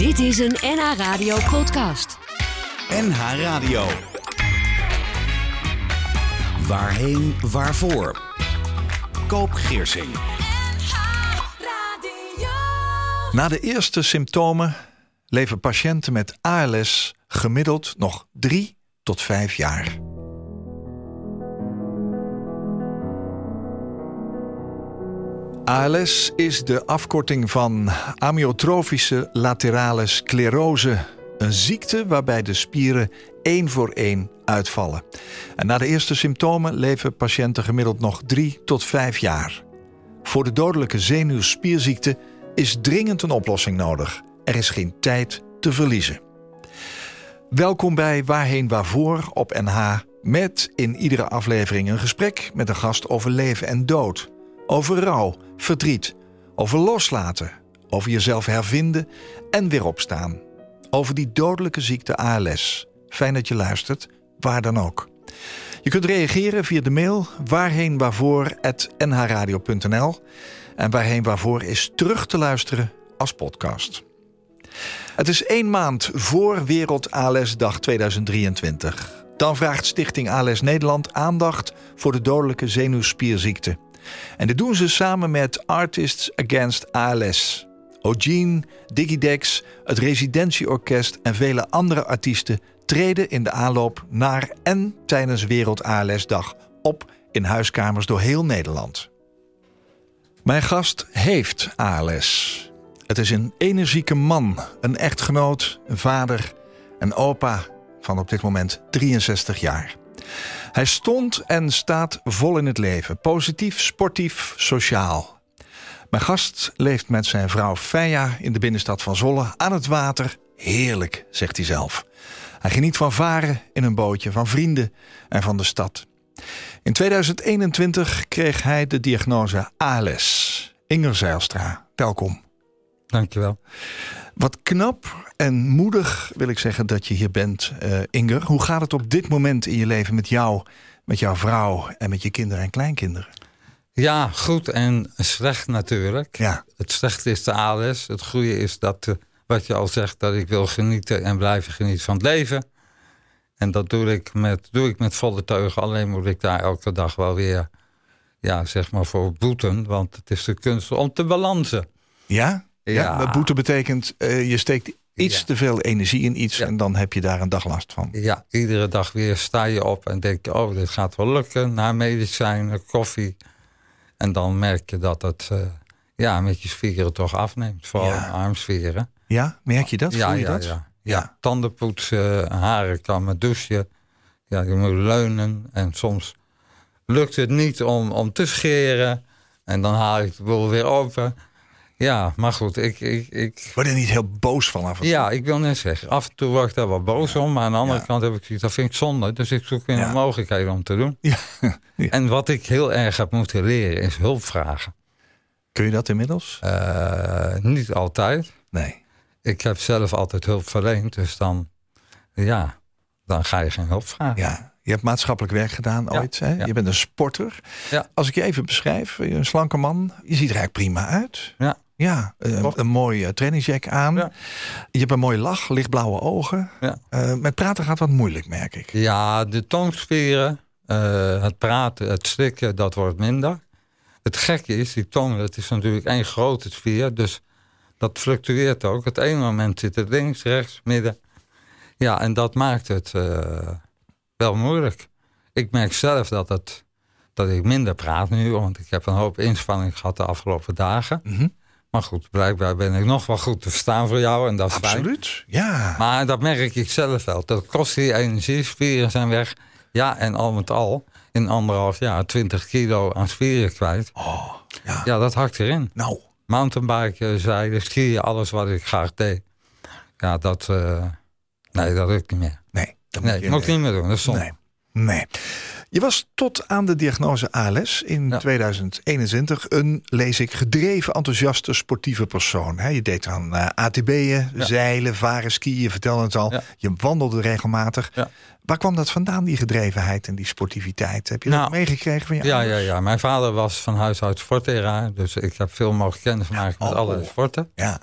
Dit is een NH Radio podcast. NH Radio. Waarheen, waarvoor? Koop Geersing. Na de eerste symptomen leven patiënten met ALS gemiddeld nog drie tot vijf jaar. ALS is de afkorting van amyotrofische laterale sclerose. Een ziekte waarbij de spieren één voor één uitvallen. En na de eerste symptomen leven patiënten gemiddeld nog drie tot vijf jaar. Voor de dodelijke zenuwspierziekte is dringend een oplossing nodig. Er is geen tijd te verliezen. Welkom bij Waarheen Waarvoor op NH. Met in iedere aflevering een gesprek met een gast over leven en dood. Over rouw, verdriet, over loslaten, over jezelf hervinden en weer opstaan. Over die dodelijke ziekte ALS. Fijn dat je luistert, waar dan ook. Je kunt reageren via de mail waarheenwaarvoor.nhradio.nl en waarheen waarvoor is terug te luisteren als podcast. Het is één maand voor Wereld ALS-dag 2023. Dan vraagt Stichting ALS Nederland aandacht voor de dodelijke zenuwspierziekte. En dit doen ze samen met Artists Against ALS. Ogene, Digidex, het Residentieorkest en vele andere artiesten treden in de aanloop naar en tijdens Wereld ALS-dag op in huiskamers door heel Nederland. Mijn gast heeft ALS. Het is een energieke man, een echtgenoot, een vader, een opa van op dit moment 63 jaar. Hij stond en staat vol in het leven, positief, sportief, sociaal. Mijn gast leeft met zijn vrouw Feia in de binnenstad van Zolle aan het water. Heerlijk, zegt hij zelf. Hij geniet van varen in een bootje, van vrienden en van de stad. In 2021 kreeg hij de diagnose ALS. Inger Zeilstra, welkom. Dankjewel. Wat knap en moedig wil ik zeggen dat je hier bent, uh, Inger. Hoe gaat het op dit moment in je leven met jou, met jouw vrouw en met je kinderen en kleinkinderen? Ja, goed en slecht natuurlijk. Ja. Het slechte is de ALS. Het goede is dat, uh, wat je al zegt, dat ik wil genieten en blijven genieten van het leven. En dat doe ik met, doe ik met volle teugen. Alleen moet ik daar elke dag wel weer, ja, zeg maar, voor boeten. Want het is de kunst om te balansen. Ja? Ja, ja boete betekent uh, je steekt iets te veel energie in iets en dan heb je daar een dag last van. Ja, iedere dag weer sta je op en denk je, oh, dit gaat wel lukken. Na medicijnen, koffie. En dan merk je dat het uh, ja, met je spieren toch afneemt. Vooral armsferen. Ja, merk je dat? Ja, Voel je ja, dat? ja, ja. Tandenpoetsen, haren kammen, douchen. Ja, je moet leunen en soms lukt het niet om, om te scheren. En dan haal ik de boel weer open. Ja, maar goed, ik... ik, ik... Word je niet heel boos van af en toe? Ja, ik wil net zeggen, af en toe word ik daar wel boos om. Maar aan de andere kant heb ik zoiets, dat vind ik zonde. Dus ik zoek weer ja. mogelijkheden om te doen. Ja. En wat ik heel erg heb moeten leren, is hulp vragen. Kun je dat inmiddels? Uh, niet altijd. Nee. Ik heb zelf altijd hulp verleend, dus dan... Ja, dan ga je geen hulp vragen. Ja, je hebt maatschappelijk werk gedaan ooit. Hè? ja. Je bent een sporter. Ja. Als ik je even beschrijf, een slanke man. Je ziet er eigenlijk prima uit. Ja. Ja, een, een mooie uh, trainingsjack aan. Ja. Je hebt een mooie lach, lichtblauwe ogen. Ja. Uh, met praten gaat wat moeilijk, merk ik. Ja, de tongspieren, uh, het praten, het slikken, dat wordt minder. Het gekke is, die tong, dat is natuurlijk één grote spier. Dus dat fluctueert ook. Het ene moment zit het links, rechts, midden. Ja, en dat maakt het wel moeilijk. Ik merk zelf dat, het, dat ik minder praat nu, want ik heb een hoop inspanning gehad de afgelopen dagen. Mm -hmm. Maar goed, blijkbaar ben ik nog wel goed te verstaan voor jou. En dat is Absoluut, ja. Maar dat merk ik zelf wel. Dat kost die energie, spieren zijn weg. Ja, en al met al, in anderhalf jaar 20 kilo aan spieren kwijt. Oh, ja. ja, dat hakt erin. Nou. Mountainbiken, zeilen, skiën, alles wat ik graag deed. Ja, dat, uh, nee, dat lukt niet meer. Nee, dat nee, moet, je moet ik niet meer doen. Dat is zonde. Nee. Nee. Je was tot aan de diagnose ALS in Ja. 2021 een, lees ik, gedreven, enthousiaste, sportieve persoon. Je deed aan eh, ATB'en, Ja. zeilen, varen, skiën, je vertelde het al. Ja. Je wandelde regelmatig. Ja. Waar kwam dat vandaan, die gedrevenheid en die sportiviteit? Heb je dat Nou, meegekregen van je Ja, ja, ja. Mijn vader was van huis uit sportleraar. Dus ik heb veel mogen kennis maken met Oh. allerlei sporten. Ja.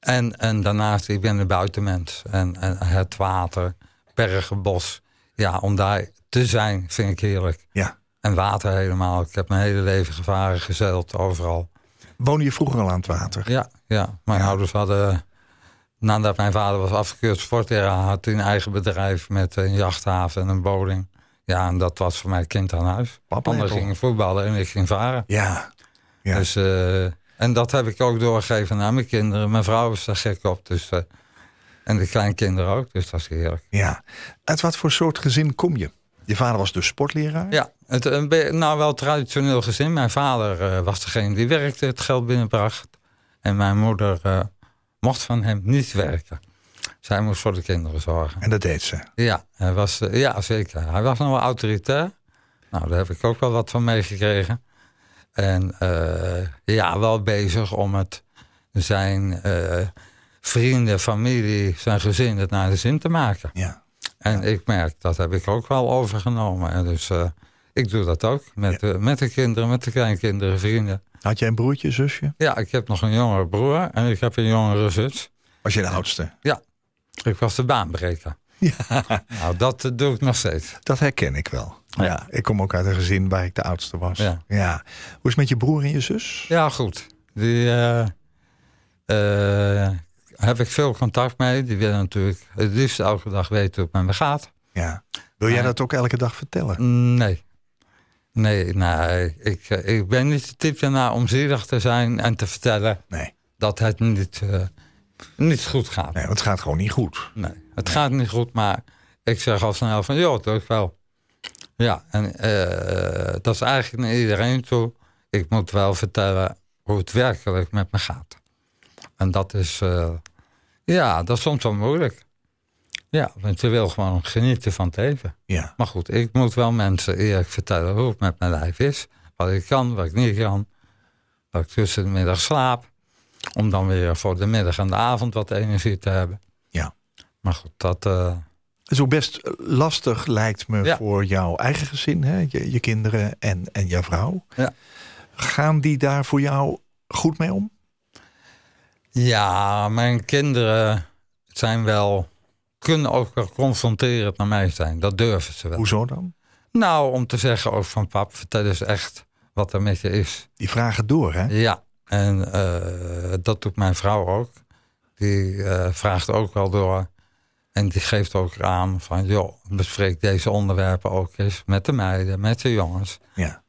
En, en daarnaast, ik ben een buitenmens. En, en het water, bergen, bos. Ja, om daar te zijn vind ik heerlijk. Ja. En water helemaal. Ik heb mijn hele leven gevaren, gezeild, overal. Woonde je vroeger al aan het water? Ja, ja. mijn Ja. ouders hadden... Nadat mijn vader was afgekeurd sportleraar... had hij een eigen bedrijf met een jachthaven en een bowling. Ja, en dat was voor mij kind aan huis. Papa Anderen Apple. gingen voetballen en ik ging varen. Ja. Ja. Dus, eh, en dat heb ik ook doorgegeven aan mijn kinderen. Mijn vrouw is daar gek op. Dus, eh, en de kleinkinderen ook. Dus dat is heerlijk. ja. Uit wat voor soort gezin kom je? Je vader was dus sportleraar? Ja, het, be- nou wel traditioneel gezin. Mijn vader eh, was degene die werkte, het geld binnenbracht. En mijn moeder eh, mocht van hem niet werken. Zij moest voor de kinderen zorgen. En dat deed ze. Ja, hij was, eh, ja zeker. Hij was nog wel autoritair. Nou, daar heb ik ook wel wat van meegekregen. En eh, ja, wel bezig om het zijn eh, vrienden, familie, zijn gezin het naar de zin te maken. Ja. En ik merk, dat heb ik ook wel overgenomen. En dus eh, ik doe dat ook met, de, met de kinderen, met de kleinkinderen, vrienden. Had jij een broertje, zusje? Ja, ik heb nog een jongere broer en ik heb een jongere zus. Was je de oudste? Ik was de baanbreker. Ja. Nou, dat eh, doe ik nog steeds. Dat herken ik wel. Ja. Ja. ik kom ook uit een gezin waar ik de oudste was. Ja. Hoe is het met je broer en je zus? Ja, goed. Die eh, eh, heb ik veel contact mee. Die willen natuurlijk het liefst elke dag weten hoe het met me gaat. Ja. Wil jij dat ook elke dag vertellen? Nee. Nee, nee. Ik, eh, ik ben niet de type naar om zielig te zijn en te vertellen Nee. dat het niet, eh, niet goed gaat. Nee, want het gaat gewoon niet goed. Nee, het gaat niet goed, maar ik zeg al snel van, joh, dat is wel. Ja, en eh, dat is eigenlijk naar iedereen toe. Ik moet wel vertellen hoe het werkelijk met me gaat. En dat is, eh, ja, dat is soms wel moeilijk. Ja, want je wil gewoon genieten van het leven. Ja. Maar goed, ik moet wel mensen eerlijk vertellen hoe het met mijn lijf is. Wat ik kan, wat ik niet kan. Dat ik tussen de middag slaap. Om dan weer voor de middag en de avond wat energie te hebben. Ja. Maar goed, dat... Het is ook best lastig, lijkt me, Ja. voor jouw eigen gezin, hè? Je, je kinderen en, en jouw vrouw. Ja. Gaan die daar voor jou goed mee om? Ja, mijn kinderen zijn wel... Kunnen ook wel confronterend naar mij zijn. Dat durven ze wel. Hoezo dan? Nou, om te zeggen ook van pap, vertel eens echt wat er met je is. Die vragen door, hè? Ja, en eh, dat doet mijn vrouw ook. Die eh, vraagt ook wel door. En die geeft ook aan van, joh, bespreek deze onderwerpen ook eens met de meiden, met de jongens. Ja.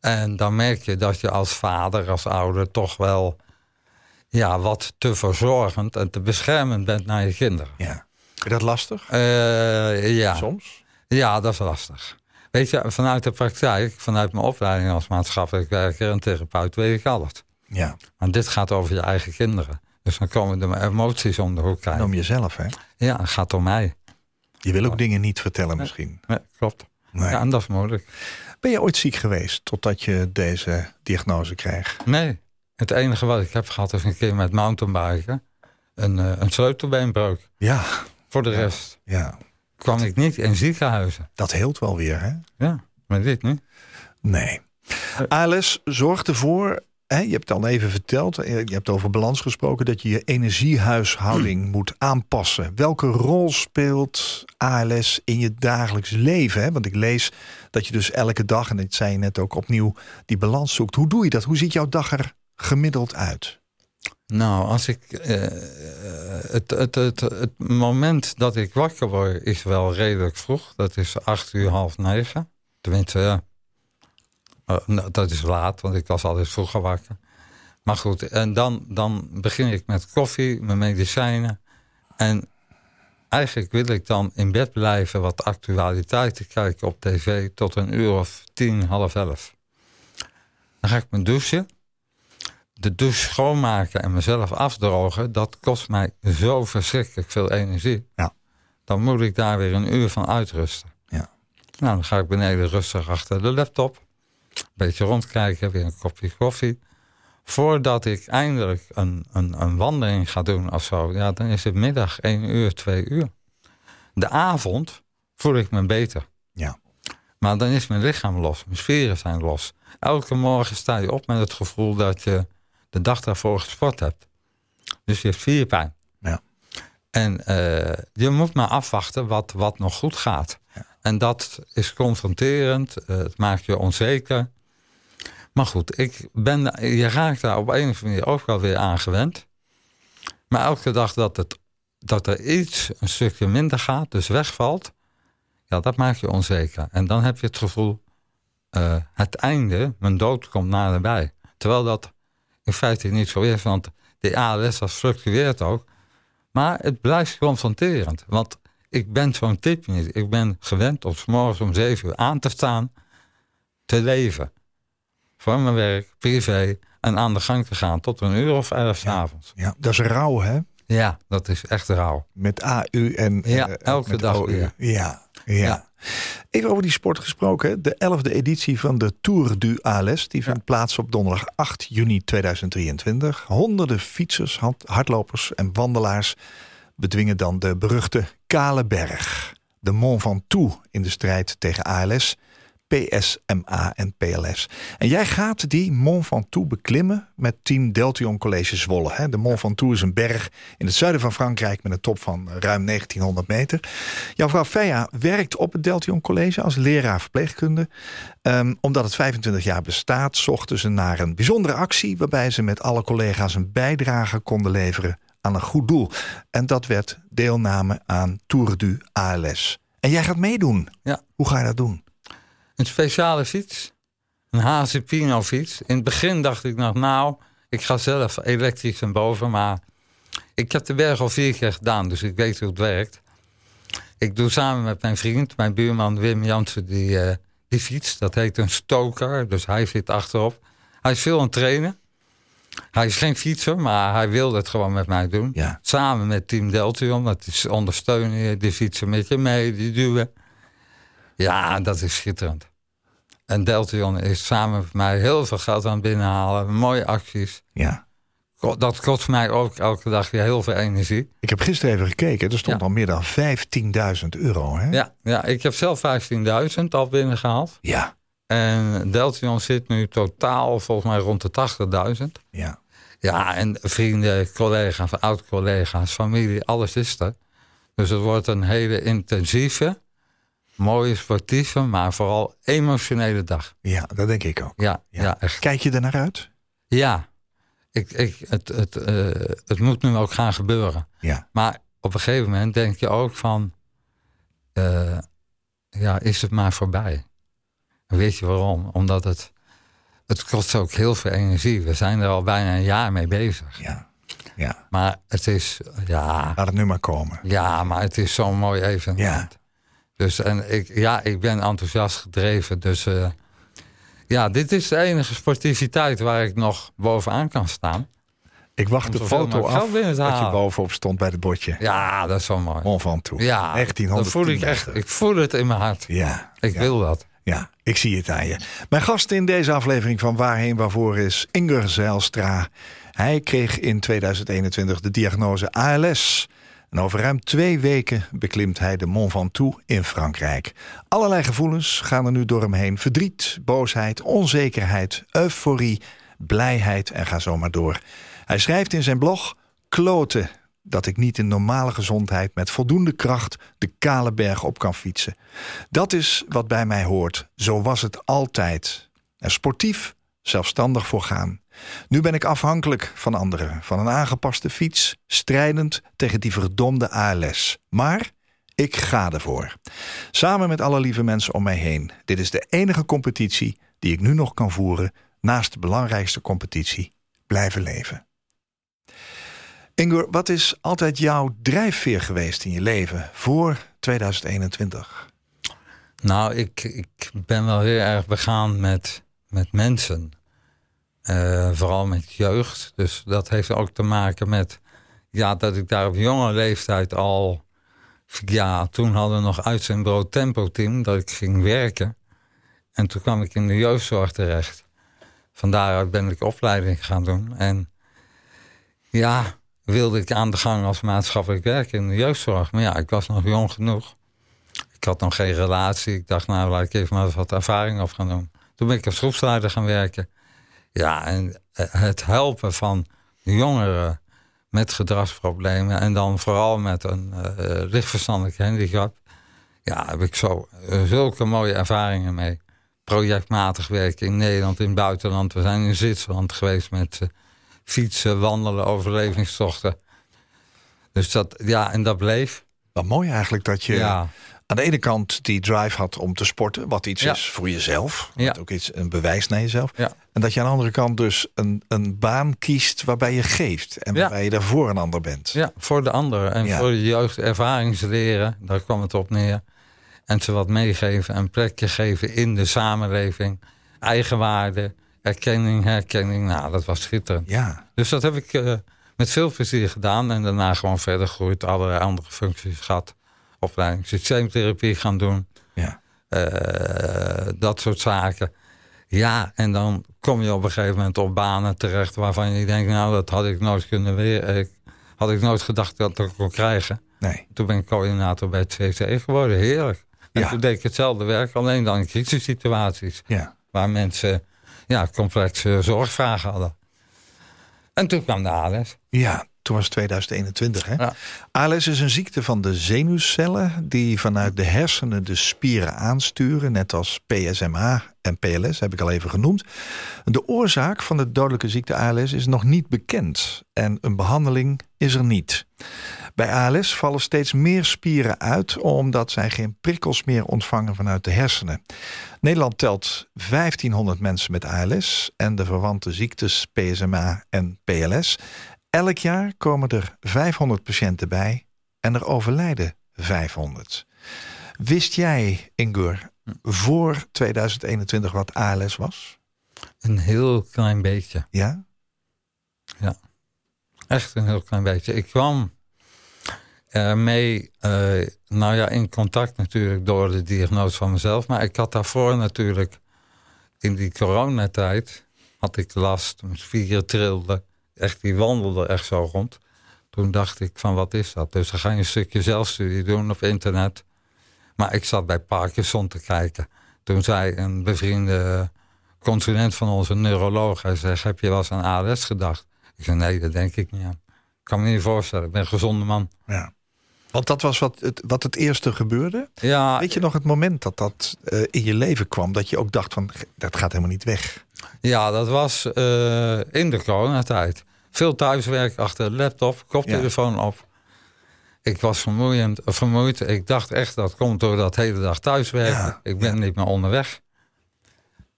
En dan merk je dat je als vader, als ouder, toch wel ja, wat te verzorgend en te beschermend bent naar je kinderen. ja. Je dat lastig? Eh, ja. Soms? ja, dat is lastig. Weet je, vanuit de praktijk, vanuit mijn opleiding als maatschappelijk werker en therapeut, weet ik alles. Ja. Maar dit gaat over je eigen kinderen. Dus dan komen de emoties om de hoek En kijken. om jezelf, hè? Ja, het gaat om mij. Je wil ook dingen niet vertellen misschien. Nee, klopt. Nee. Ja, en dat is moeilijk. Ben je ooit ziek geweest totdat je deze diagnose kreeg? Nee, het enige wat ik heb gehad is een keer met mountainbiken. Een, eh, een sleutelbeenbreuk. Ja. Voor de rest Ja. kwam ik niet in ziekenhuizen. Dat heelt wel weer, hè? Ja, maar dit niet. Nee. ALS zorgt ervoor, hè, je hebt het al even verteld, eh, je hebt over balans gesproken, dat je je energiehuishouding moet aanpassen. Welke rol speelt ALS in je dagelijks leven? Hè? Want ik lees dat je dus elke dag, en dat zei je net ook opnieuw, die balans zoekt. Hoe doe je dat? Hoe ziet jouw dag er gemiddeld uit? Nou, als ik. eh, het, het, het, het moment dat ik wakker word is wel redelijk vroeg. Dat is acht uur, half negen. Tenminste, ja. Eh, nou, dat is laat, want ik was altijd vroeger wakker. Maar goed, en dan, dan begin ik met koffie, mijn medicijnen. En eigenlijk wil ik dan in bed blijven wat actualiteiten kijken op tv tot een uur of tien, half elf. Dan ga ik me douchen de douche schoonmaken en mezelf afdrogen, dat kost mij zo verschrikkelijk veel energie. Ja. Dan moet ik daar weer een uur van uitrusten. Ja. Nou, dan ga ik beneden rustig achter de laptop. Een beetje rondkijken, weer een kopje koffie. Voordat ik eindelijk een, een, een wandeling ga doen of zo, ja, dan is het middag, één uur, twee uur. De avond voel ik me beter. Ja. Maar dan is mijn lichaam los, mijn spieren zijn los. Elke morgen sta je op met het gevoel dat je de dag daarvoor gesport hebt. Dus je hebt spierpijn. Ja. En eh, je moet maar afwachten wat, wat nog goed gaat. En dat is confronterend. eh, het maakt je onzeker. Maar goed, ik ben, je raakt daar op een of andere manier ook wel weer aan gewend. Maar elke dag dat, het, dat er iets een stukje minder gaat, dus wegvalt, ja, dat maakt je onzeker. En dan heb je het gevoel, eh, het einde, mijn dood komt naderbij. Terwijl dat in feite niet zo is, want de ALS dat fluctueert ook. Maar het blijft confronterend, want ik ben zo'n type niet. Ik ben gewend om 's morgens om zeven uur aan te staan, te leven. Voor mijn werk, privé, en aan de gang te gaan tot een uur of elf 's Ja. avonds. Ja, dat is rauw, hè? Ja, dat is echt rauw. Met AU en Ja, eh, elke dag. Ja, ja. Ja. Even over die sport gesproken. De 11e editie van de Tour du ALS die vindt plaats op donderdag 8 juni 2023. Honderden fietsers, hardlopers en wandelaars bedwingen dan de beruchte Kale Berg. De Mont Ventoux in de strijd tegen ALS, PSMA en PLS. En jij gaat die Mont Ventoux beklimmen met team Deltion College Zwolle. hè. De Mont Ventoux is een berg in het zuiden van Frankrijk met een top van ruim 1900 meter. Jouw vrouw Feja werkt op het Deltion College als leraar verpleegkunde. Ehm, omdat het 25 jaar bestaat, zochten ze naar een bijzondere actie waarbij ze met alle collega's een bijdrage konden leveren aan een goed doel. En dat werd deelname aan Tour du ALS. En jij gaat meedoen. Ja. Hoe ga je dat doen? Een speciale fiets. Een HC Pino fiets. In het begin dacht ik nog, nou, ik ga zelf elektrisch naar boven. Maar ik heb de berg al vier keer gedaan, dus ik weet hoe het werkt. Ik doe samen met mijn vriend, mijn buurman Wim Jansen, die, eh, die fiets. Dat heet een stoker, dus hij zit achterop. Hij is veel aan het trainen. Hij is geen fietser, maar hij wilde het gewoon met mij doen. Ja. Samen met Team Deltion, dat is ondersteunen die fietsen met je mee, die duwen. Ja, dat is schitterend. En Deltion is samen met mij heel veel geld aan het binnenhalen. Mooie acties. Ja. Dat kost mij ook elke dag weer heel veel energie. Ik heb gisteren even gekeken. Er stond Ja. al meer dan 15.000 euro. Hè? Ja, ja ik heb zelf 15.000 al binnengehaald. Ja. En Deltion zit nu totaal volgens mij rond de 80.000. Ja. Ja, en vrienden, collega's, oud-collega's, familie, alles is er. Dus het wordt een hele intensieve, mooie, sportieve, maar vooral emotionele dag. ja, dat denk ik ook. Ja, Ja. ja. echt. Kijk je er naar uit? Ja, ik, ik, het, het, eh, het moet nu ook gaan gebeuren. Ja. Maar op een gegeven moment denk je ook van, eh, ja, is het maar voorbij. En weet je waarom? Omdat het, het kost ook heel veel energie. We zijn er al bijna een jaar mee bezig. Ja. Ja. Maar het is, ja, Laat het nu maar komen. ja maar het is zo'n mooi evenement. Ja. Dus en ik, ja, ik ben enthousiast gedreven. Dus eh, ja, dit is de enige sportiviteit waar ik nog bovenaan kan staan. Ik wacht de foto af dat je bovenop stond bij het bordje. Ja, dat is zo mooi. Mont Ventoux. Ja, dat 1910 voel ik echt. Ik voel het in mijn hart. Ja. Ik ja. wil dat. Ja, ik zie het aan je. Mijn gast in deze aflevering van Waarheen Waarvoor is Inger Zijlstra. Hij kreeg in 2021 de diagnose ALS. En over ruim twee weken beklimt hij de Mont Ventoux in Frankrijk. Allerlei gevoelens gaan er nu door hem heen. Verdriet, boosheid, onzekerheid, euforie, blijheid en ga zo maar door. Hij schrijft in zijn blog... Kloten dat ik niet in normale gezondheid met voldoende kracht de kale berg op kan fietsen. Dat is wat bij mij hoort. Zo was het altijd. Er sportief, zelfstandig voor gaan. Nu ben ik afhankelijk van anderen, van een aangepaste fiets, strijdend tegen die verdomde ALS. Maar ik ga ervoor. Samen met alle lieve mensen om mij heen. Dit is de enige competitie die ik nu nog kan voeren naast de belangrijkste competitie: blijven leven. Ingor, wat is altijd jouw drijfveer geweest in je leven voor 2021? Nou, ik, ik ben wel heel erg begaan met, met mensen. Eh, vooral met jeugd. Dus dat heeft ook te maken met ja, dat ik daar op jonge leeftijd al. Ja, toen hadden we nog uit zijn brood tempo team dat ik ging werken. En toen kwam ik in de jeugdzorg terecht. Van daaruit ben ik opleiding gaan doen. En ja, wilde ik aan de gang als maatschappelijk werker in de jeugdzorg. Maar ja, ik was nog jong genoeg. Ik had nog geen relatie. Ik dacht, nou, laat ik even maar wat ervaring op gaan doen. Toen ben ik als groepsleider gaan werken. Ja, en eh, het helpen van jongeren met gedragsproblemen en dan vooral met een uh, lichtverstandelijke handicap. Ja, heb ik zo uh, zulke mooie ervaringen mee. Projectmatig werken in Nederland, in het buitenland. We zijn in Zwitserland geweest met uh, fietsen, wandelen, overlevingstochten. Dus dat, ja, en dat bleef. Wat mooi eigenlijk dat je Ja, aan de ene kant die drive had om te sporten, wat iets Ja. is voor jezelf, Ja. wat ook iets een bewijs naar jezelf. Ja. En dat je aan de andere kant dus een, een baan kiest waarbij je geeft en waarbij je daarvoor een ander bent. ja, voor de anderen en voor de jeugd ervaringsleren, daar kwam het op neer. En ze wat meegeven, een plekje geven in de samenleving. Eigenwaarde, erkenning, herkenning. Nou, dat was schitterend. Ja. Dus dat heb ik eh, met veel plezier gedaan. En daarna gewoon verder gegroeid. Allerlei andere functies gehad. Opleiding systeemtherapie gaan doen. Ja. Eh, dat soort zaken. Ja, en dan kom je op een gegeven moment op banen terecht... waarvan je denkt, nou, dat had ik nooit kunnen weer. Ik, had ik nooit gedacht dat ik kon krijgen. Nee. Toen ben ik coördinator bij het CC geworden. Heerlijk. En Ja. toen deed ik hetzelfde werk, alleen dan in crisissituaties Ja. waar mensen ja, complexe zorgvragen hadden. En toen kwam de ALS. Ja, toen was het 2021. Hè? Ja. ALS is een ziekte van de zenuwcellen die vanuit de hersenen de spieren aansturen, net als PSMA en PLS heb ik al even genoemd. De oorzaak van de dodelijke ziekte ALS is nog niet bekend en een behandeling is er niet. Bij ALS vallen steeds meer spieren uit omdat zij geen prikkels meer ontvangen vanuit de hersenen. Nederland telt 1500 mensen met ALS en de verwante ziektes PSMA en PLS. Elk jaar komen er 500 patiënten bij en er overlijden 500. Wist jij, Ingur, voor 2021 wat ALS was? Een heel klein beetje. Ja? Echt een heel klein beetje. Ik kwam ermee, eh nou ja, in contact natuurlijk door de diagnose van mezelf. Maar ik had daarvoor natuurlijk, in die coronatijd, had ik last. Mijn spieren trilden. Echt, die wandelde echt zo rond. Toen dacht ik van, wat is dat? Dus dan ga je een stukje zelfstudie doen op internet. Maar ik zat bij Parkinson te kijken. Toen zei een bevriende consulent van onze neuroloog... hij zegt, heb je wel eens aan ALS gedacht? Ik zei, nee, dat denk ik niet aan. Ik kan me niet voorstellen, ik ben een gezonde man. ja. Want dat was wat het, wat het eerste gebeurde. Ja, Weet je nog het moment dat dat eh, in je leven kwam? Dat je ook dacht van, dat gaat helemaal niet weg. ja dat was eh, in de coronatijd. Veel thuiswerk achter de laptop, koptelefoon op. Ik was vermoeiend, vermoeid. Ik dacht echt dat komt door dat hele dag thuiswerken. Ja, ik ben ja. niet meer onderweg.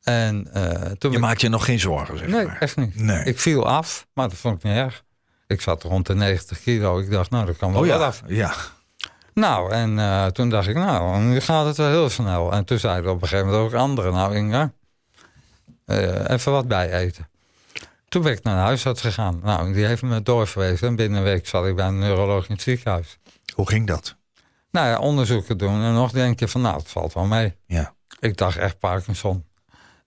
En eh, toen... Je maakt je nog geen zorgen, zeg nee, maar. echt niet. Nee. Ik viel af, maar dat vond ik niet erg. Ik zat rond de 90 kilo. Ik dacht, nou, dat kan wel Oh ja, af. ja. Nou, en eh, toen dacht ik, nou, nu gaat het wel heel snel. En toen zeiden op een gegeven moment ook anderen, nou Inga, eh, even wat bij eten. Toen ben ik naar de huisarts gegaan. Nou, die heeft me doorverwezen. En binnen een week zat ik bij een neuroloog in het ziekenhuis. Hoe ging dat? Nou ja, onderzoeken doen. En nog denk je van, nou, het valt wel mee. Ja. Ik dacht echt Parkinson.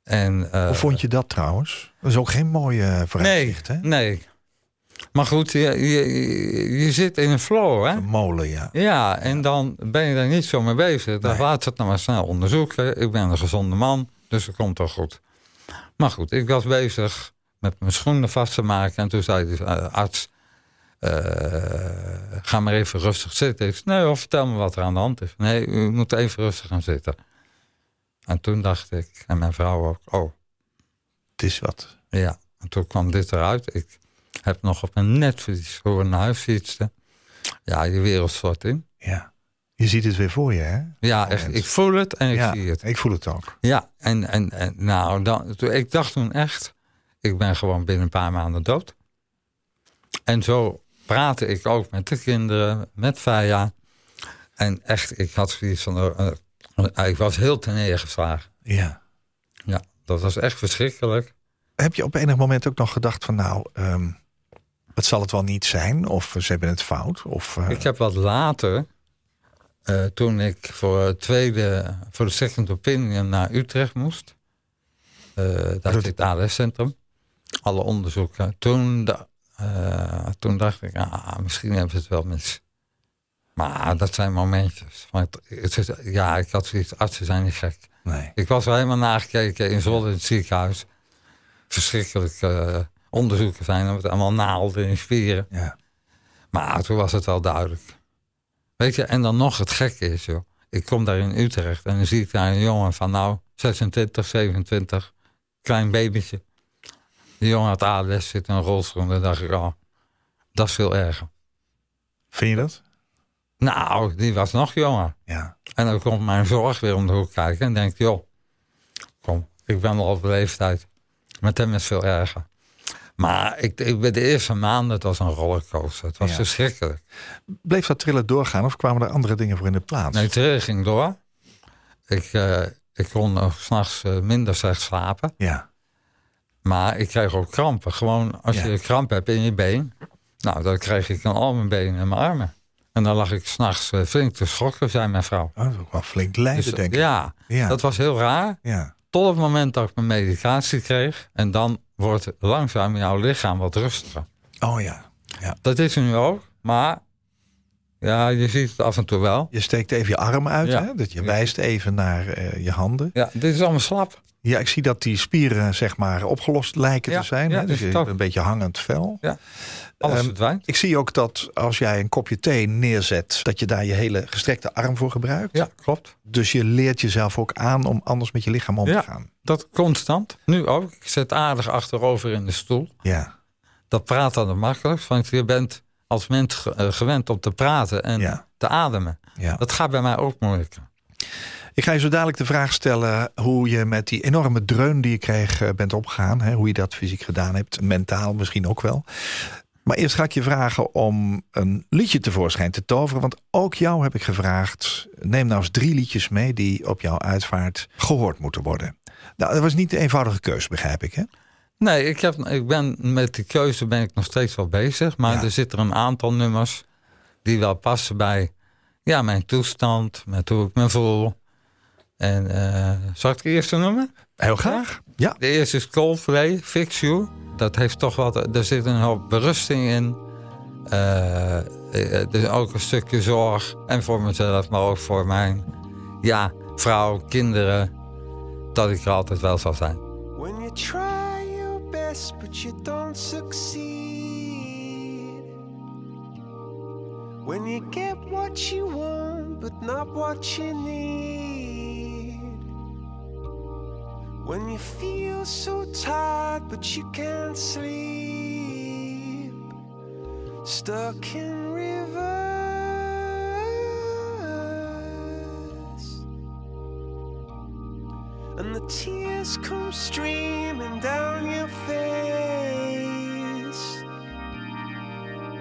En, eh, Hoe vond je dat trouwens? Dat is ook geen mooie vooruitzicht, hè? Nee. Maar goed, je, je, je zit in een flow, hè? Een molen, ja. Ja, en dan ben je daar niet zo mee bezig. Dan Nee. laat het nou maar snel onderzoeken. Ik ben een gezonde man, dus het komt wel goed. Maar goed, ik was bezig met mijn schoenen vast te maken. En toen zei de eh, arts, eh, ga maar even rustig zitten. Ik zei, nee hoor, vertel me wat er aan de hand is. Nee, u moet even rustig gaan zitten. En toen dacht ik, en mijn vrouw ook, oh, Het is wat. ja. En toen kwam dit eruit. Ik heb nog op een netvlies voor naar huis fietsen. Ja, je wereld stort in. Ja. Je ziet het weer voor je, hè? Ja, echt. Ik voel het en ik ja, zie het. ik voel het ook. Ja, en, en, en nou, dan, toen, ik dacht toen echt, ik ben gewoon binnen een paar maanden dood. En zo praatte ik ook met de kinderen, met Faya. En echt, ik had zoiets van, eh, eh, ik was heel neergeslagen. Ja. Ja, dat was echt verschrikkelijk. Heb je op enig moment ook nog gedacht van, nou, ehm, het zal het wel niet zijn? Of ze hebben het fout? Of, eh, Ik heb wat later, eh, toen ik voor, tweede, voor de second opinion naar Utrecht moest. eh daar Dat- zit het ALS-centrum. Alle onderzoeken. Toen, da- eh, toen dacht ik, ah, misschien hebben ze het wel mis. Maar dat zijn momentjes. Maar het, is- ja, ik had zoiets, artsen zijn niet gek. nee. Ik was er helemaal nagekeken in Zwolle in het ziekenhuis. Verschrikkelijk eh, onderzoeken zijn er met allemaal naalden in spieren. Ja. Maar toen was het wel duidelijk. Weet je, en dan nog het gekke is, joh. Ik kom daar in Utrecht en dan zie ik daar een jongen van nou 26, 27, klein babytje. Die jongen had ALS, zit in een rolstoel en dan dacht ik, oh, dat is veel erger. Vind je dat? Nou, die was nog jonger. Ja. En dan komt mijn zorg weer om de hoek kijken en denkt, joh, kom, ik ben al op leeftijd. Met hem is het veel erger. Maar ik, ik, de eerste maanden, het was een rollercoaster. Het was Ja. verschrikkelijk. Bleef dat trillen doorgaan of kwamen er andere dingen voor in de plaats? Nee, het ging door. Ik, eh, ik kon nog s'nachts eh, minder slecht slapen. Ja. Maar ik kreeg ook krampen. Gewoon als Ja. je kramp hebt in je been. Nou, dan kreeg ik aan al mijn benen en mijn armen. En dan lag ik s'nachts uh, flink te schokken, zei mijn vrouw. Oh, dat is ook wel flink lijden, Dus, denk ik. ja, Ja. dat was heel raar. ja. Tot het moment dat ik mijn medicatie kreeg. En dan wordt langzaam jouw lichaam wat rustiger. Oh ja. Dat is er nu ook. Maar ja, je ziet het af en toe wel. Je steekt even je arm uit, Ja. hè? Dat je wijst even naar eh, je handen. Ja, dit is allemaal slap. Ja, ik zie dat die spieren zeg maar opgelost lijken Ja, te zijn. ja, hè? Dus je hebt een beetje hangend vel. Alles Ehm. Ik zie ook dat als jij een kopje thee neerzet, dat je daar je hele gestrekte arm voor gebruikt. Ja, klopt. Dus je leert jezelf ook aan om anders met je lichaam om Ja. te gaan. Dat constant. Nu ook. Ik zit aardig achterover in de stoel. Ja, Dat praat dan het makkelijkst. Want je bent als mens eh, gewend om te praten en Ja. te ademen. ja. Dat gaat bij mij ook moeilijker. Ik ga je zo dadelijk de vraag stellen hoe je met die enorme dreun die je kreeg eh, bent opgegaan. Hè? Hoe je dat fysiek gedaan hebt, mentaal misschien ook wel. Maar eerst ga ik je vragen om een liedje tevoorschijn te toveren. Want ook jou heb ik gevraagd, neem nou eens drie liedjes mee die op jouw uitvaart gehoord moeten worden. Nou, dat was niet de eenvoudige keuze, begrijp ik hè? Nee, ik, heb, ik ben met die keuze ben ik nog steeds wel bezig. Maar Ja. er zitten een aantal nummers die wel passen bij ja, mijn toestand, met hoe ik me voel. En eh zal ik de eerste noemen? Heel graag. Ja, De eerste is Coldplay, Fix You. Dat heeft toch wat, er zit een hoop berusting in. Er is ook een stukje zorg. En voor mezelf, maar ook voor mijn ja, vrouw, kinderen. Dat ik er altijd wel zal zijn. When you try your best but you don't succeed. When you get what you want but not what you need. When you feel so tired but you can't sleep. Stuck in reverse. And the tears come streaming down your face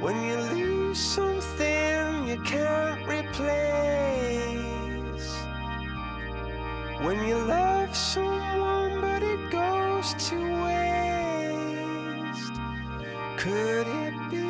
When you lose something you can't replace When you love someone but it goes to waste Could it be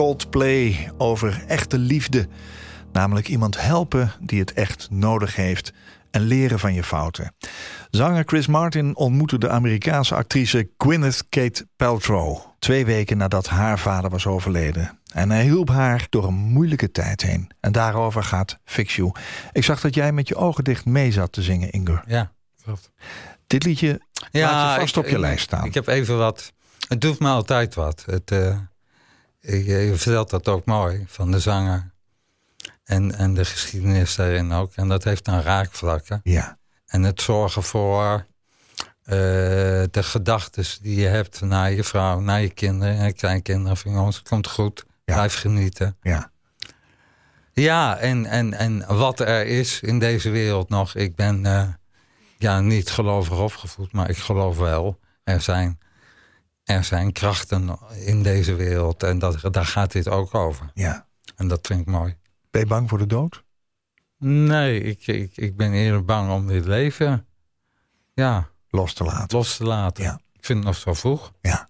Coldplay over echte liefde. Namelijk iemand helpen die het echt nodig heeft en leren van je fouten. Zanger Chris Martin ontmoette de Amerikaanse actrice Gwyneth Kate Paltrow. Twee weken nadat haar vader was overleden. En hij hielp haar door een moeilijke tijd heen. En daarover gaat Fix You. Ik zag dat jij met je ogen dicht mee zat te zingen, Inger. Ja, klopt. Dit liedje laat je vast op je ik, lijst staan. Ik heb even wat. Het doet me altijd wat. Het, eh, je vertelt dat ook mooi van de zanger. En, en de geschiedenis daarin ook. En dat heeft dan raakvlakken. Ja, En het zorgen voor eh, de gedachten die je hebt naar je vrouw, naar je kinderen en kleinkinderen. Van jongens, komt goed. Ja. Blijf genieten. ja, Ja, en, en, en wat er is in deze wereld nog. Ik ben eh, ja, niet gelovig opgevoed, maar ik geloof wel. Er zijn, er zijn krachten in deze wereld. En dat, daar gaat dit ook over. ja. En dat vind ik mooi. Ben je bang voor de dood? Nee, ik, ik, ik ben eerder bang om dit leven ja, Los te laten. los te laten. Ja. Ik vind het nog zo vroeg. Ja.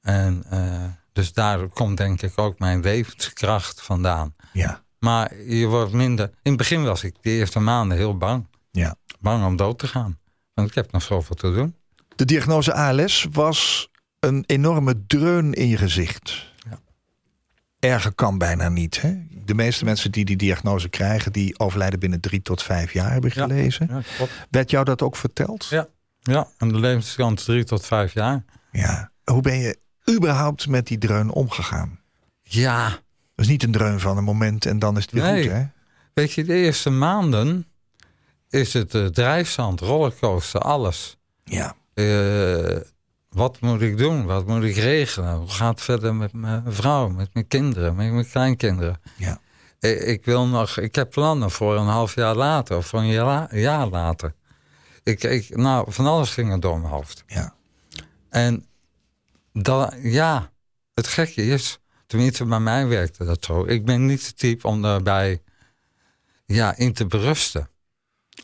En eh, dus daar komt denk ik ook mijn levenskracht vandaan. Ja, Maar je wordt minder... In het begin was ik de eerste maanden heel bang. ja. Bang om dood te gaan. Want ik heb nog zoveel te doen. De diagnose ALS was een enorme dreun in je gezicht. Ja. Erger kan bijna niet. Hè? De meeste mensen die die diagnose krijgen, die overlijden binnen drie tot vijf jaar, heb ik Ja. gelezen. Ja. Werd jou dat ook verteld? Ja. Ja, en de levenskans drie tot vijf jaar. Ja. Hoe ben je überhaupt met die dreun omgegaan? Ja, Dat is niet een dreun van een moment en dan is het weer Nee. goed, hè? weet je, de eerste maanden is het eh, drijfzand, rollercoaster, alles. Ja. Eh, wat moet ik doen? Wat moet ik regelen? Hoe gaat het verder met mijn vrouw, met mijn kinderen, met mijn kleinkinderen? Ja. Ik, ik wil nog, ik heb plannen voor een half jaar later of voor een jaar, jaar later. Ik, ik, nou, van alles ging er door mijn hoofd. Ja. En dat, ja, het gekke is, tenminste bij mij werkte dat zo. Ik ben niet de type om daarbij ja, in te berusten.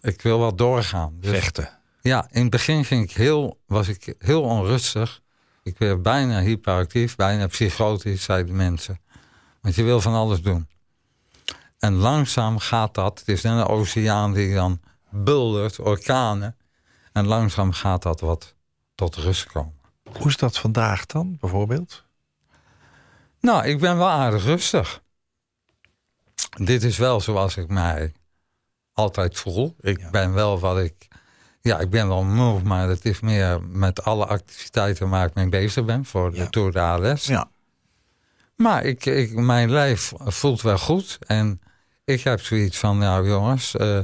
Ik wil wel doorgaan. Dus, Vechten. Ja, in het begin ging ik heel, was ik heel onrustig. Ik werd bijna hyperactief, bijna psychotisch, zeiden mensen. Want je wil van alles doen. En langzaam gaat dat. Het is net een oceaan die dan buldert, orkanen. En langzaam gaat dat wat tot rust komen. Hoe is dat vandaag dan, bijvoorbeeld? Nou, ik ben wel aardig rustig. Dit is wel zoals ik mij altijd voel. Ik Ja. ben wel wat ik... Ja, ik ben wel moe, maar het is meer met alle activiteiten waar ik mee bezig ben voor de Ja. Tour de ALS. Ja. Maar ik, ik, mijn lijf voelt wel goed. En ik heb zoiets van, nou jongens, eh,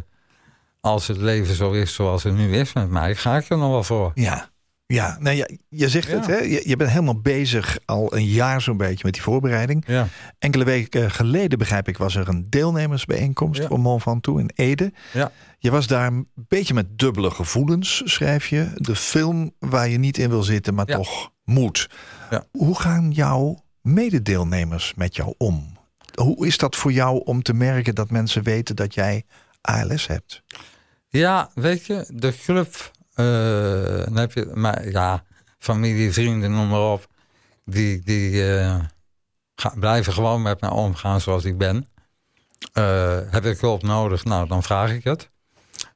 als het leven zo is zoals het nu is met mij, ga ik er nog wel voor. Ja. Ja, nou ja, je zegt Ja. het, hè? Je, je bent helemaal bezig al een jaar zo'n beetje met die voorbereiding. Ja, Enkele weken geleden, begrijp ik, was er een deelnemersbijeenkomst Ja. voor Mont Ventoux in Ede. ja. Je was daar een beetje met dubbele gevoelens, schrijf je. De film waar je niet in wil zitten, maar toch moet. Ja. Hoe gaan jouw mededeelnemers met jou om? Hoe is dat voor jou om te merken dat mensen weten dat jij ALS hebt? Ja, weet je, de club, eh, dan heb je, maar ja, familie, vrienden, noem maar op, die, die eh, ga- blijven gewoon met mij omgaan zoals ik ben. Eh, heb ik hulp nodig? Nou, dan vraag ik het.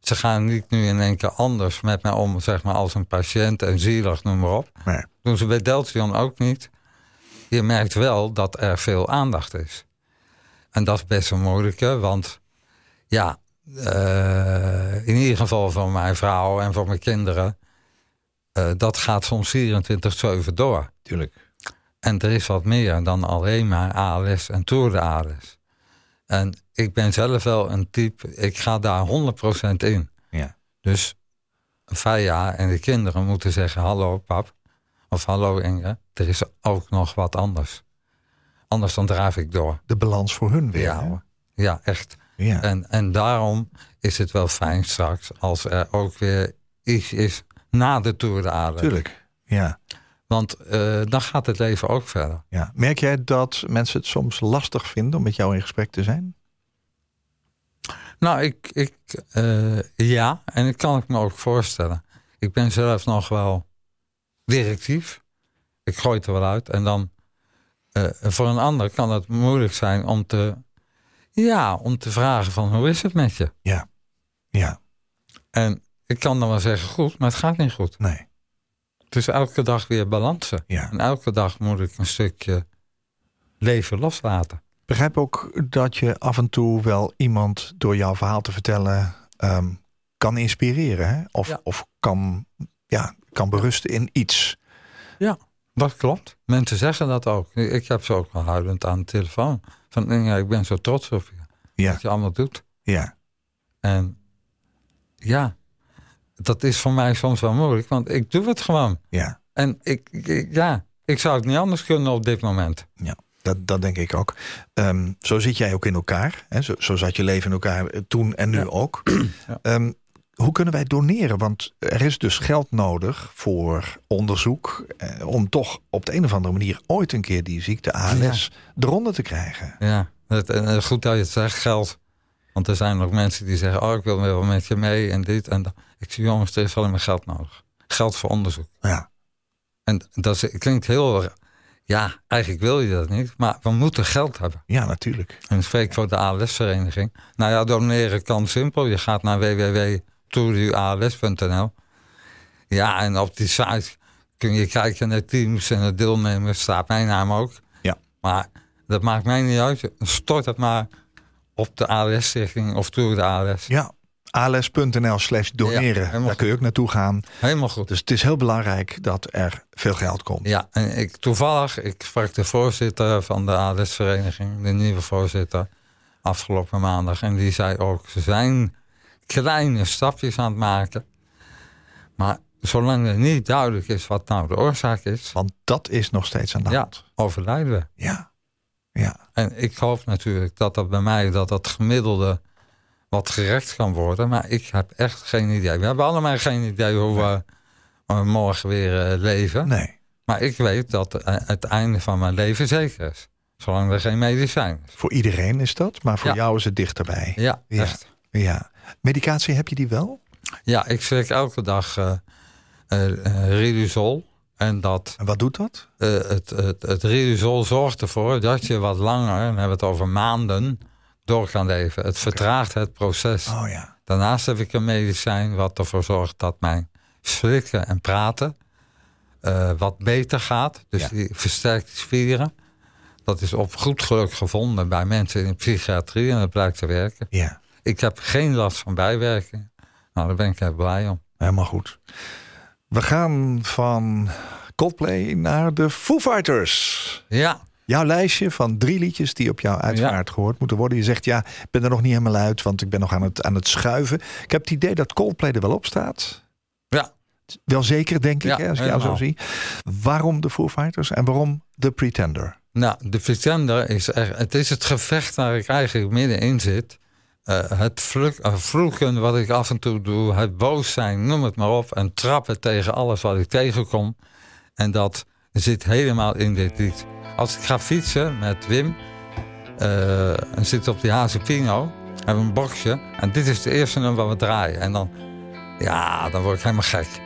Ze gaan niet nu in één keer anders met mij om, zeg maar, als een patiënt en zielig, noem maar op. Nee. Doen ze bij Deltion ook niet. Je merkt wel dat er veel aandacht is. En dat is best een moeilijke, want ja, eh, in ieder geval voor mijn vrouw en voor mijn kinderen, eh, dat gaat soms 24-7 door. Tuurlijk. En er is wat meer dan alleen maar ALS en Tour de ALS. En ik ben zelf wel een type, ik ga daar 100% in. Ja. Dus Faya en de kinderen moeten zeggen: Hallo pap, of hallo Inge, er is ook nog wat anders. Anders dan draaf ik door. De balans voor hun weer. Ja, hoor. ja echt. Ja. En, en daarom is het wel fijn straks als er ook weer iets is na de Tour de ALS. Tuurlijk. Ja. Want eh, dan gaat het leven ook verder. ja. Merk jij dat mensen het soms lastig vinden om met jou in gesprek te zijn? Nou, ik, ik eh, ja, en dat kan ik me ook voorstellen. Ik ben zelf nog wel directief. Ik gooi het er wel uit. En dan eh, voor een ander kan het moeilijk zijn om te, ja, om te vragen van hoe is het met je? Ja. Ja. En ik kan dan wel zeggen goed, maar het gaat niet goed. Nee. Het is elke dag weer balansen. Ja. En elke dag moet ik een stukje leven loslaten. Begrijp ook dat je af en toe wel iemand door jouw verhaal te vertellen ehm, kan inspireren. Hè? Of, Ja. of kan, ja, kan berusten in iets. Dat klopt. Mensen zeggen dat ook. Ik heb ze ook wel huilend aan de telefoon. Van, ja, ik ben zo trots op je. Ja. Wat je allemaal doet. Ja. En ja, dat is voor mij soms wel moeilijk. Want ik doe het gewoon. Ja. En ik, ik- ja, ik zou het niet anders kunnen op dit moment. Ja, dat, dat denk ik ook. Ehm, zo zit jij ook in elkaar. Hè? Zo, zo zat je leven in elkaar eh, toen en nu Ja. ook. Ja. Ehm, hoe kunnen wij doneren? Want er is dus geld nodig voor onderzoek. Eh, om toch op de een of andere manier ooit een keer die ziekte ALS eronder te krijgen. Ja, het, goed dat je het zegt, geld. Want er zijn ook mensen die zeggen, oh, ik wil wel met je mee en dit en dat. Ik zeg, jongens, er is alleen maar geld nodig. Geld voor onderzoek. Ja, En dat is- klinkt heel, ja, eigenlijk wil je dat niet. Maar we moeten geld hebben. ja natuurlijk. En spreek voor de ALS-vereniging. Nou ja, doneren kan simpel. Je gaat naar www.tourduals.nl. Ja, en op die site kun je kijken naar teams en de deelnemers. Staat mijn naam ook. Ja. Maar dat maakt mij niet uit. Stort het maar op de ALS-stichting of Tour de ALS. Ja, als.nl slash doneren. Daar kun je ook naartoe gaan. Helemaal goed. Dus het is heel belangrijk dat er veel geld komt. Ja, en ik, toevallig, ik sprak de voorzitter van de ALS-vereniging, de nieuwe voorzitter, afgelopen maandag. En die zei ook, ze zijn kleine stapjes aan het maken. Maar zolang er niet duidelijk is wat nou de oorzaak is, Want dat is nog steeds aan de ja, hand. overlijden we. Ja, ja, En ik hoop natuurlijk dat dat bij mij, dat dat gemiddelde wat gerekt kan worden. Maar ik heb echt geen idee. We hebben allemaal geen idee hoe we morgen weer eh, leven. nee. Maar ik weet dat eh, het einde van mijn leven zeker is. Zolang er geen medicijn is. Voor iedereen is dat, maar voor Ja. jou is het dichterbij. Ja, Ja. echt. Ja. Medicatie, heb je die wel? Ja, ik slik elke dag eh eh, eh, Riduzol. En dat, En wat doet dat? het, het, het Riduzol zorgt ervoor dat je wat langer, dan hebben we het over maanden, door kan leven. Het vertraagt het proces. Oh ja. Daarnaast heb ik een medicijn wat ervoor zorgt dat mijn slikken en praten wat beter gaat. Dus Ja. die versterkt die spieren. Dat is op goed geluk gevonden bij mensen in de psychiatrie en dat blijkt te werken. Ja, Ik heb geen last van bijwerkingen. Nou, daar ben ik heel blij om. helemaal goed. We gaan van Coldplay naar de Foo Fighters. Ja, Jouw lijstje van drie liedjes die op jouw uitvaart gehoord moeten worden. Je zegt ja, ik ben er nog niet helemaal uit, want ik ben nog aan het, aan het schuiven. Ik heb het idee dat Coldplay er wel op staat. ja. Wel zeker, denk ik, Ja, hè, als ik jou zo zie. Waarom de Foo Fighters en waarom The Pretender? Nou, de Pretender is echt, het is het gevecht waar ik eigenlijk middenin zit. Eh, het vluk, eh, vloeken wat ik af en toe doe, het boos zijn, noem het maar op. En trappen tegen alles wat ik tegenkom. En dat zit helemaal in dit lied. Als ik ga fietsen met Wim, eh en zit op die Hazepino, hebben een boxje. En dit is de eerste nummer wat we draaien. En dan, ja, dan word ik helemaal gek.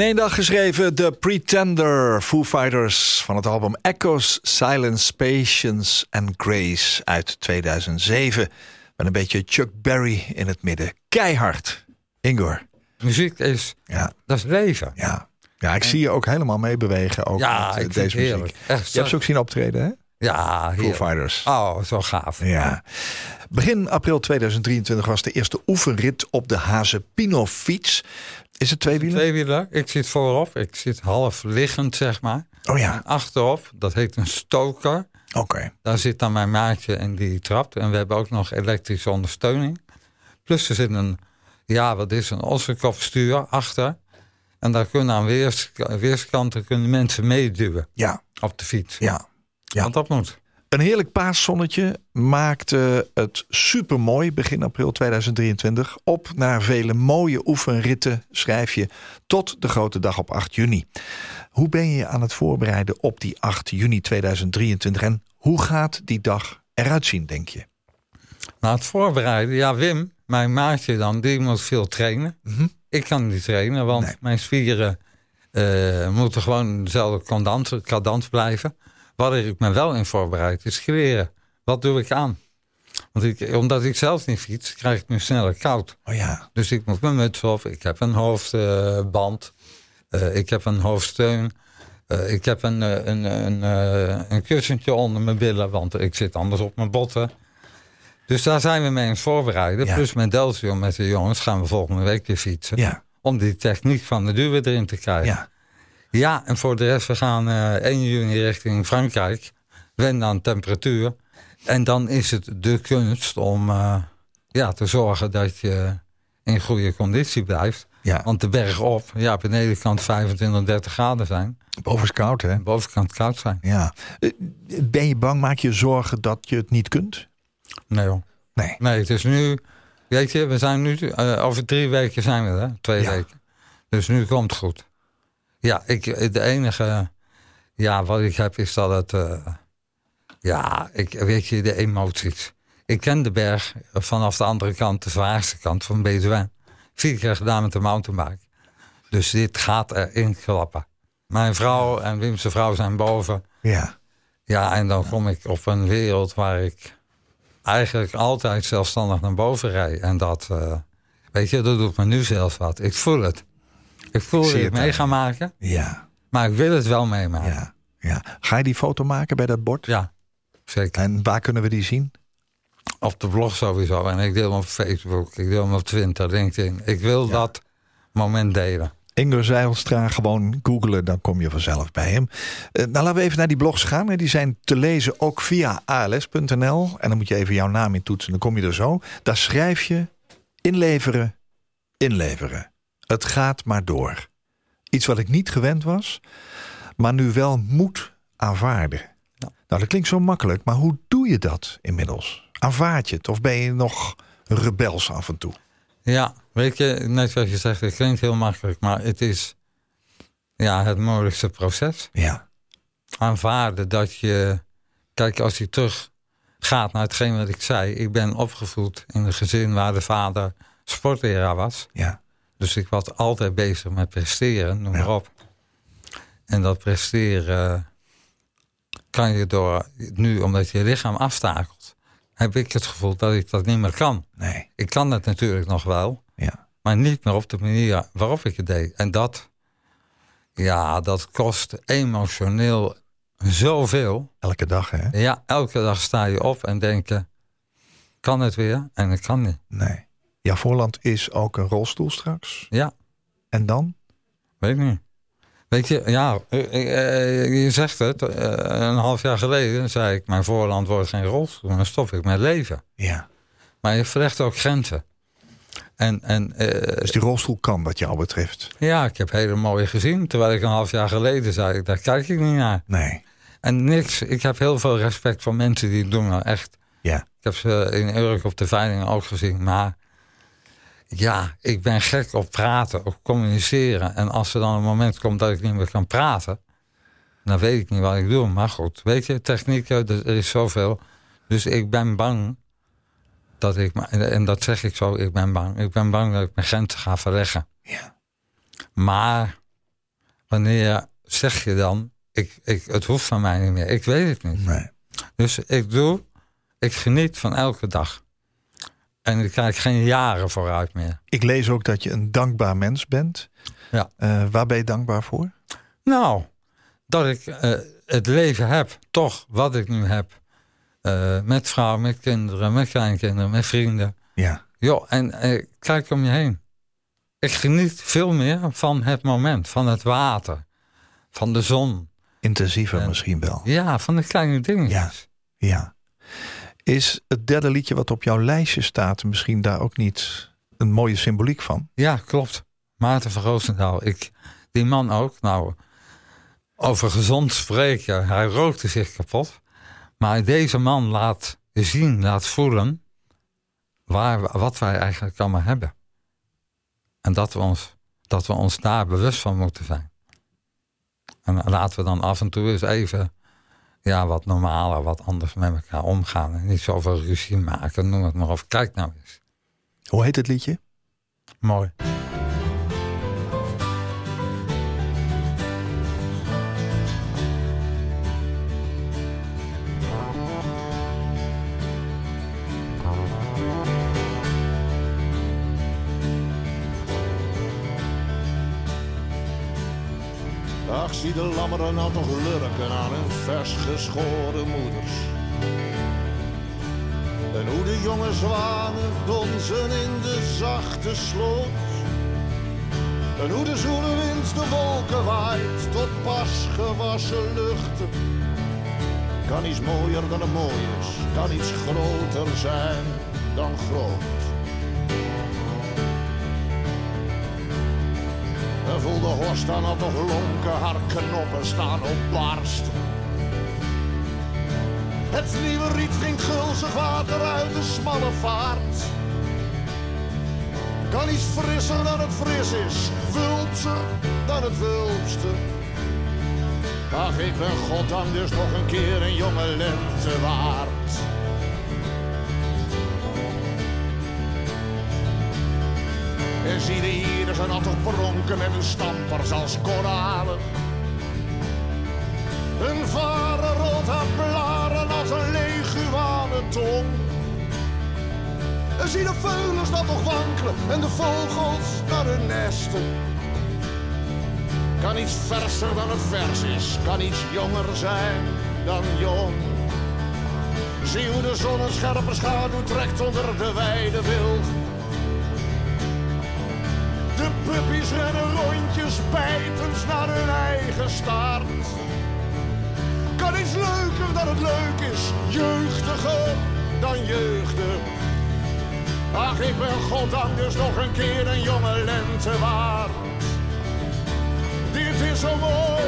In één dag geschreven The Pretender, Foo Fighters van het album Echoes, Silence, Patience and Grace uit 2007. Met een beetje Chuck Berry in het midden. Keihard. Ingor. Muziek is, Ja, dat is leven. ja. Ja, ik zie je ook helemaal meebewegen ook Ja, met, eh, deze heerlijk. muziek. Echt Je hebt ze ook zien optreden, hè? Ja, Foo. Fighters. Oh, zo gaaf. Ja. Begin april 2023 was de eerste oefenrit op de Hazepino fiets. Is het tweewielen? Tweewieler, ik zit voorop. Ik zit half liggend, zeg maar. Oh ja, En achterop, dat heet een stoker. oké. Daar zit dan mijn maatje en die trapt. En we hebben ook nog elektrische ondersteuning. Plus er zit een, ja, wat is een ossenkopstuur achter. En daar kunnen aan weers, weerskanten kunnen mensen meeduwen Ja, op de fiets. ja. Ja. Want dat moet. Een heerlijk paaszonnetje maakte het supermooi begin april 2023. Op naar vele mooie oefenritten schrijf je tot de grote dag op 8 juni. Hoe ben je aan het voorbereiden op die 8 juni 2023 en hoe gaat die dag eruit zien, denk je? Nou, het voorbereiden. Ja, Wim, mijn maatje dan, die moet veel trainen. Ik kan niet trainen, want Nee. mijn spieren eh, moeten gewoon dezelfde cadans, cadans blijven. Waar ik me wel in voorbereid is kleren. Wat doe ik aan? Want ik, omdat ik zelf niet fiets, krijg ik me sneller koud. Oh ja, Dus ik moet mijn muts op, ik heb een hoofdband, eh, ik heb een hoofdsteun. eh, ik heb een, eh, een, een, een kussentje onder mijn billen, want ik zit anders op mijn botten. Dus daar zijn we mee aan het voorbereiden. Ja. Plus met Delcio, met de jongens, gaan we volgende week weer fietsen. ja, Om die techniek van de duwen erin te krijgen. ja. Ja, en voor de rest, we gaan eh 1 juni richting Frankrijk. Wennen aan temperatuur. En dan is het de kunst om eh, ja, te zorgen dat je in goede conditie blijft. ja. Want de berg op, ja, beneden kan het 25, 30 graden zijn. Boven is koud, hè? Bovenkant koud zijn. Ja. Eh, Ben je bang? Maak je zorgen dat je het niet kunt? Nee. Nee. Nee, het is nu... Weet je, we zijn nu... over drie weken zijn we er. Twee Ja. weken. Dus nu komt het goed. Ja, ik, de enige... Ja, wat ik heb is dat het... eh, ja, ik, weet je, de emoties. Ik ken de berg vanaf de andere kant, de zwaarste kant van Betuwe. Vier keer gedaan met de mountainbike. Dus dit gaat erin klappen. Mijn vrouw en Wim's vrouw zijn boven. Ja. Ja, en dan kom ik op een wereld waar ik eigenlijk altijd zelfstandig naar boven rijd. En dat, eh, weet je, dat doet me nu zelfs wat. Ik voel het. Ik voel dat ik het mee aan ga maken, Ja. maar ik wil het wel meemaken. Ja. ja. Ga je die foto maken bij dat bord? Ja, zeker. En waar kunnen we die zien? Op de blog sowieso. En ik deel hem op Facebook, ik deel hem op Twitter, LinkedIn. Ik wil dat moment delen. Ingo Zeilstra, gewoon googlen, dan kom je vanzelf bij hem. Eh, nou, laten we even naar die blogs gaan. Die zijn te lezen ook via als.nl. En dan moet je even jouw naam in toetsen, dan kom je er zo. Daar schrijf je inleveren, inleveren. Het gaat maar door. Iets wat ik niet gewend was, maar nu wel moet aanvaarden. Nou, dat klinkt zo makkelijk, maar hoe doe je dat inmiddels? Aanvaard je het of ben je nog rebels af en toe? Ja, weet je, net zoals je zegt, het klinkt heel makkelijk, maar het is ja, het moeilijkste proces. Ja, Aanvaarden dat je, kijk, als je terug gaat naar hetgeen wat ik zei. Ik ben opgevoed in een gezin waar de vader sportleraar was. ja, Dus ik was altijd bezig met presteren, noem maar Ja. op. En dat presteren kan je door, nu omdat je lichaam aftakelt, heb ik het gevoel dat ik dat niet meer kan. nee, Ik kan het natuurlijk nog wel, ja. maar niet meer op de manier waarop ik het deed. En dat, ja, dat kost emotioneel zoveel. Elke dag, hè? Ja, elke dag sta je op en denk je, kan het weer? En het kan niet. Nee. Ja, Voorland is ook een rolstoel straks. Ja, En dan? weet ik niet. Weet je, ja, eh, eh, je zegt het. eh, een half jaar geleden zei ik, mijn voorland wordt geen rolstoel. Dan stop ik met leven. Ja. Maar je verlegt ook grenzen. En, en eh, Dus die rolstoel kan wat jou betreft. ja, ik heb hele mooie gezien. Terwijl ik een half jaar geleden zei, daar kijk ik niet naar. Nee. En niks, ik heb heel veel respect voor mensen die het doen. Nou, echt. Ja. Ik heb ze in Urk op de veiling ook gezien. Maar ja, ik ben gek op praten, op communiceren. En als er dan een moment komt dat ik niet meer kan praten, dan weet ik niet wat ik doe. Maar goed, weet je, technieken, er is zoveel. Dus ik ben bang dat ik, en dat zeg ik zo, ik ben bang. Ik ben bang dat ik mijn grenzen ga verleggen. Ja. Maar wanneer zeg je dan, ik, ik, het hoeft van mij niet meer. Ik weet het niet. Nee. Dus ik doe, ik geniet van elke dag. En ik kijk geen jaren vooruit meer. Ik lees ook dat je een dankbaar mens bent. Ja. Eh, waar ben je dankbaar voor? Nou, dat ik eh, het leven heb, toch wat ik nu heb. Eh, met vrouw, met kinderen, met kleinkinderen, met vrienden. Ja. Joh, en kijk om je heen. Ik geniet veel meer van het moment, van het water, van de zon. Intensiever En- misschien wel. Ja, van de kleine dingetjes. Ja. Is het derde liedje wat op jouw lijstje staat misschien daar ook niet een mooie symboliek van? Ja, klopt. Maarten van Roosendaal. Ik, die man ook. Nou, over gezond spreken. Hij rookte zich kapot. Maar deze man laat zien, laat voelen... Waar, wat wij eigenlijk allemaal hebben. En dat we, ons, dat we ons daar bewust van moeten zijn. En laten we dan af en toe eens even... Ja, wat normaler, wat anders met elkaar omgaan. En niet zoveel ruzie maken, noem het maar op. Kijk nou eens. Hoe heet het liedje? Mooi. Ach, zie de lammeren al toch lurken aan hun vers geschoren moeders. En hoe de jonge zwanen donzen in de zachte sloot. En hoe de zoele wind de wolken waait tot pas gewassen luchten. Kan iets mooier dan het mooi is, kan iets groter zijn dan groot. De horst dan al toch lonken, haar knoppen staan op barst. Het nieuwe riet drinkt gulzig water uit de smalle vaart. Kan iets frisser dan het fris is, wulpser dan het wulpste. Ach, ik ben goddank dus nog een keer een jonge lente waard. Zie de hier zijn altijd pronken met hun stampers als koralen. Een varen rolt haar blaren als een leguane tong. Zie de veulens dat toch wankelen en de vogels naar hun nesten. Kan iets verser dan het vers is, kan iets jonger zijn dan jong. Zie hoe de zon een scherpe schaduw trekt onder de wijde wilg. Puppies rennen rondjes bijtend naar hun eigen staart. Kan iets leuker dan het leuk is, jeugdiger dan jeugdig. Ach, ik ben goddank dus nog een keer een jonge lente waard. Dit is zo mooi,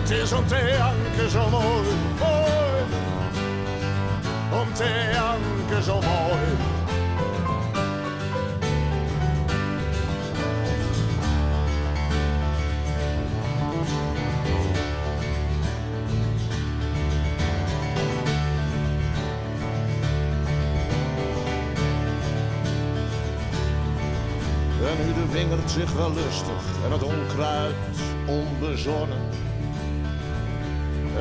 het is om te janken zo mooi, mooi. Om te janken zo mooi. Wingert zich wel lustig en het onkruid onbezonnen.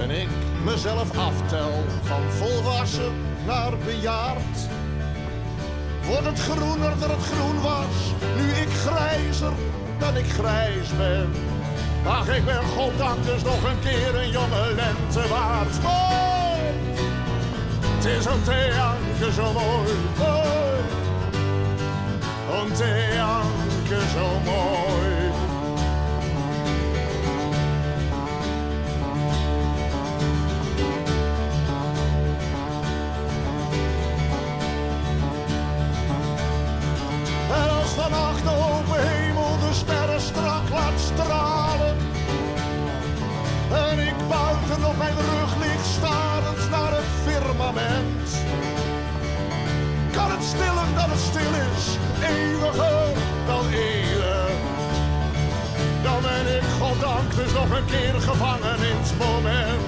En ik mezelf aftel van volwassen naar bejaard. Wordt het groener dan het groen was, nu ik grijzer dan ik grijs ben. Ach, ik ben goddank dus nog een keer een jonge lente waard. Mooi, het is te janken zo mooi, mooi om te zo mooi. En als vannacht de open hemel de sterren strak laat stralen. En ik buiten op mijn rug lig starend naar het firmament kan het stiller dan het stil is, eeuwiger dan. Dan ben ik goddank dus nog een keer gevangen in het moment.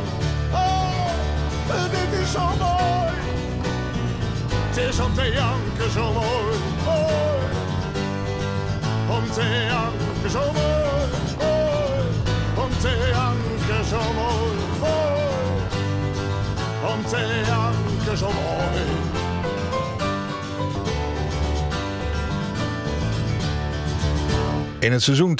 Oh, dit is zo mooi. Het is om te janken zo mooi, mooi. Om te janken zo mooi, mooi. Om te janken zo mooi, mooi. Om te janken zo mooi. In het seizoen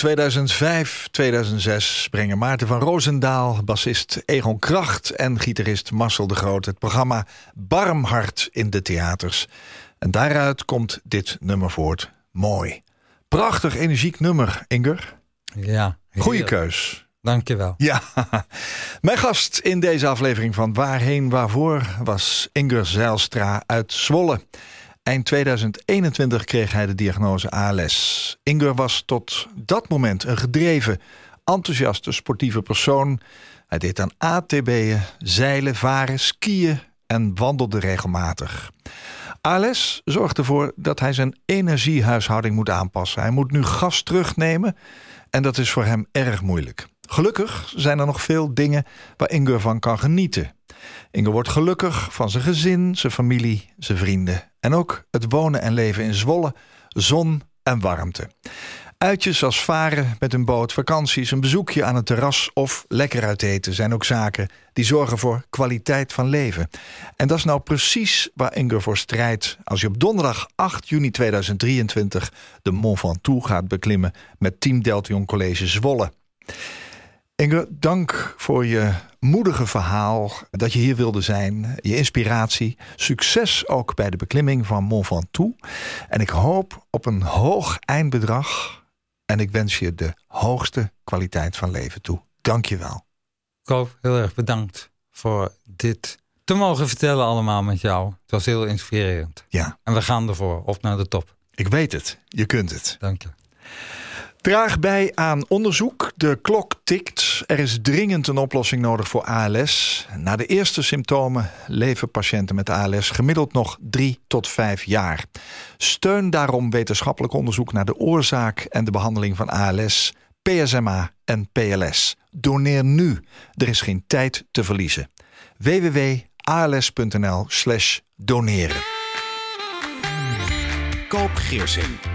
2005-2006 brengen Maarten van Roosendaal, bassist Egon Kracht en gitarist Marcel de Groot het programma Barmhart in de theaters. En daaruit komt dit nummer voort. Mooi. Prachtig energiek nummer, Inger. Ja. Goeie keus. Dankjewel. Ja, mijn gast in deze aflevering van Waarheen Waarvoor was Inger Zijlstra uit Zwolle. Eind 2021 kreeg hij de diagnose ALS. Inger was tot dat moment een gedreven, enthousiaste sportieve persoon. Hij deed aan ATB'en, zeilen, varen, skiën en wandelde regelmatig. ALS zorgt ervoor dat hij zijn energiehuishouding moet aanpassen. Hij moet nu gas terugnemen en dat is voor hem erg moeilijk. Gelukkig zijn er nog veel dingen waar Inger van kan genieten. Inger wordt gelukkig van zijn gezin, zijn familie, zijn vrienden. En ook het wonen en leven in Zwolle, zon en warmte. Uitjes als varen met een boot, vakanties, een bezoekje aan het terras of lekker uit eten zijn ook zaken die zorgen voor kwaliteit van leven. En dat is nou precies waar Inger voor strijdt als je op donderdag 8 juni 2023 de Mont Ventoux gaat beklimmen met Team Deltion College Zwolle. Inger, dank voor je moedige verhaal, dat je hier wilde zijn, je inspiratie. Succes ook bij de beklimming van Mont Ventoux. En ik hoop op een hoog eindbedrag. En ik wens je de hoogste kwaliteit van leven toe. Dank je wel. Koop, heel erg bedankt voor dit te mogen vertellen allemaal met jou. Het was heel inspirerend. Ja, En we gaan ervoor, op naar de top. ik weet het. Je kunt het. Dank je. Draag bij aan onderzoek. De klok tikt. Er is dringend een oplossing nodig voor ALS. Na de eerste symptomen leven patiënten met ALS gemiddeld nog drie tot vijf jaar. Steun daarom wetenschappelijk onderzoek naar de oorzaak en de behandeling van ALS, PSMA en PLS. Doneer nu. Er is geen tijd te verliezen. www.als.nl slash doneren. Koop Geersing.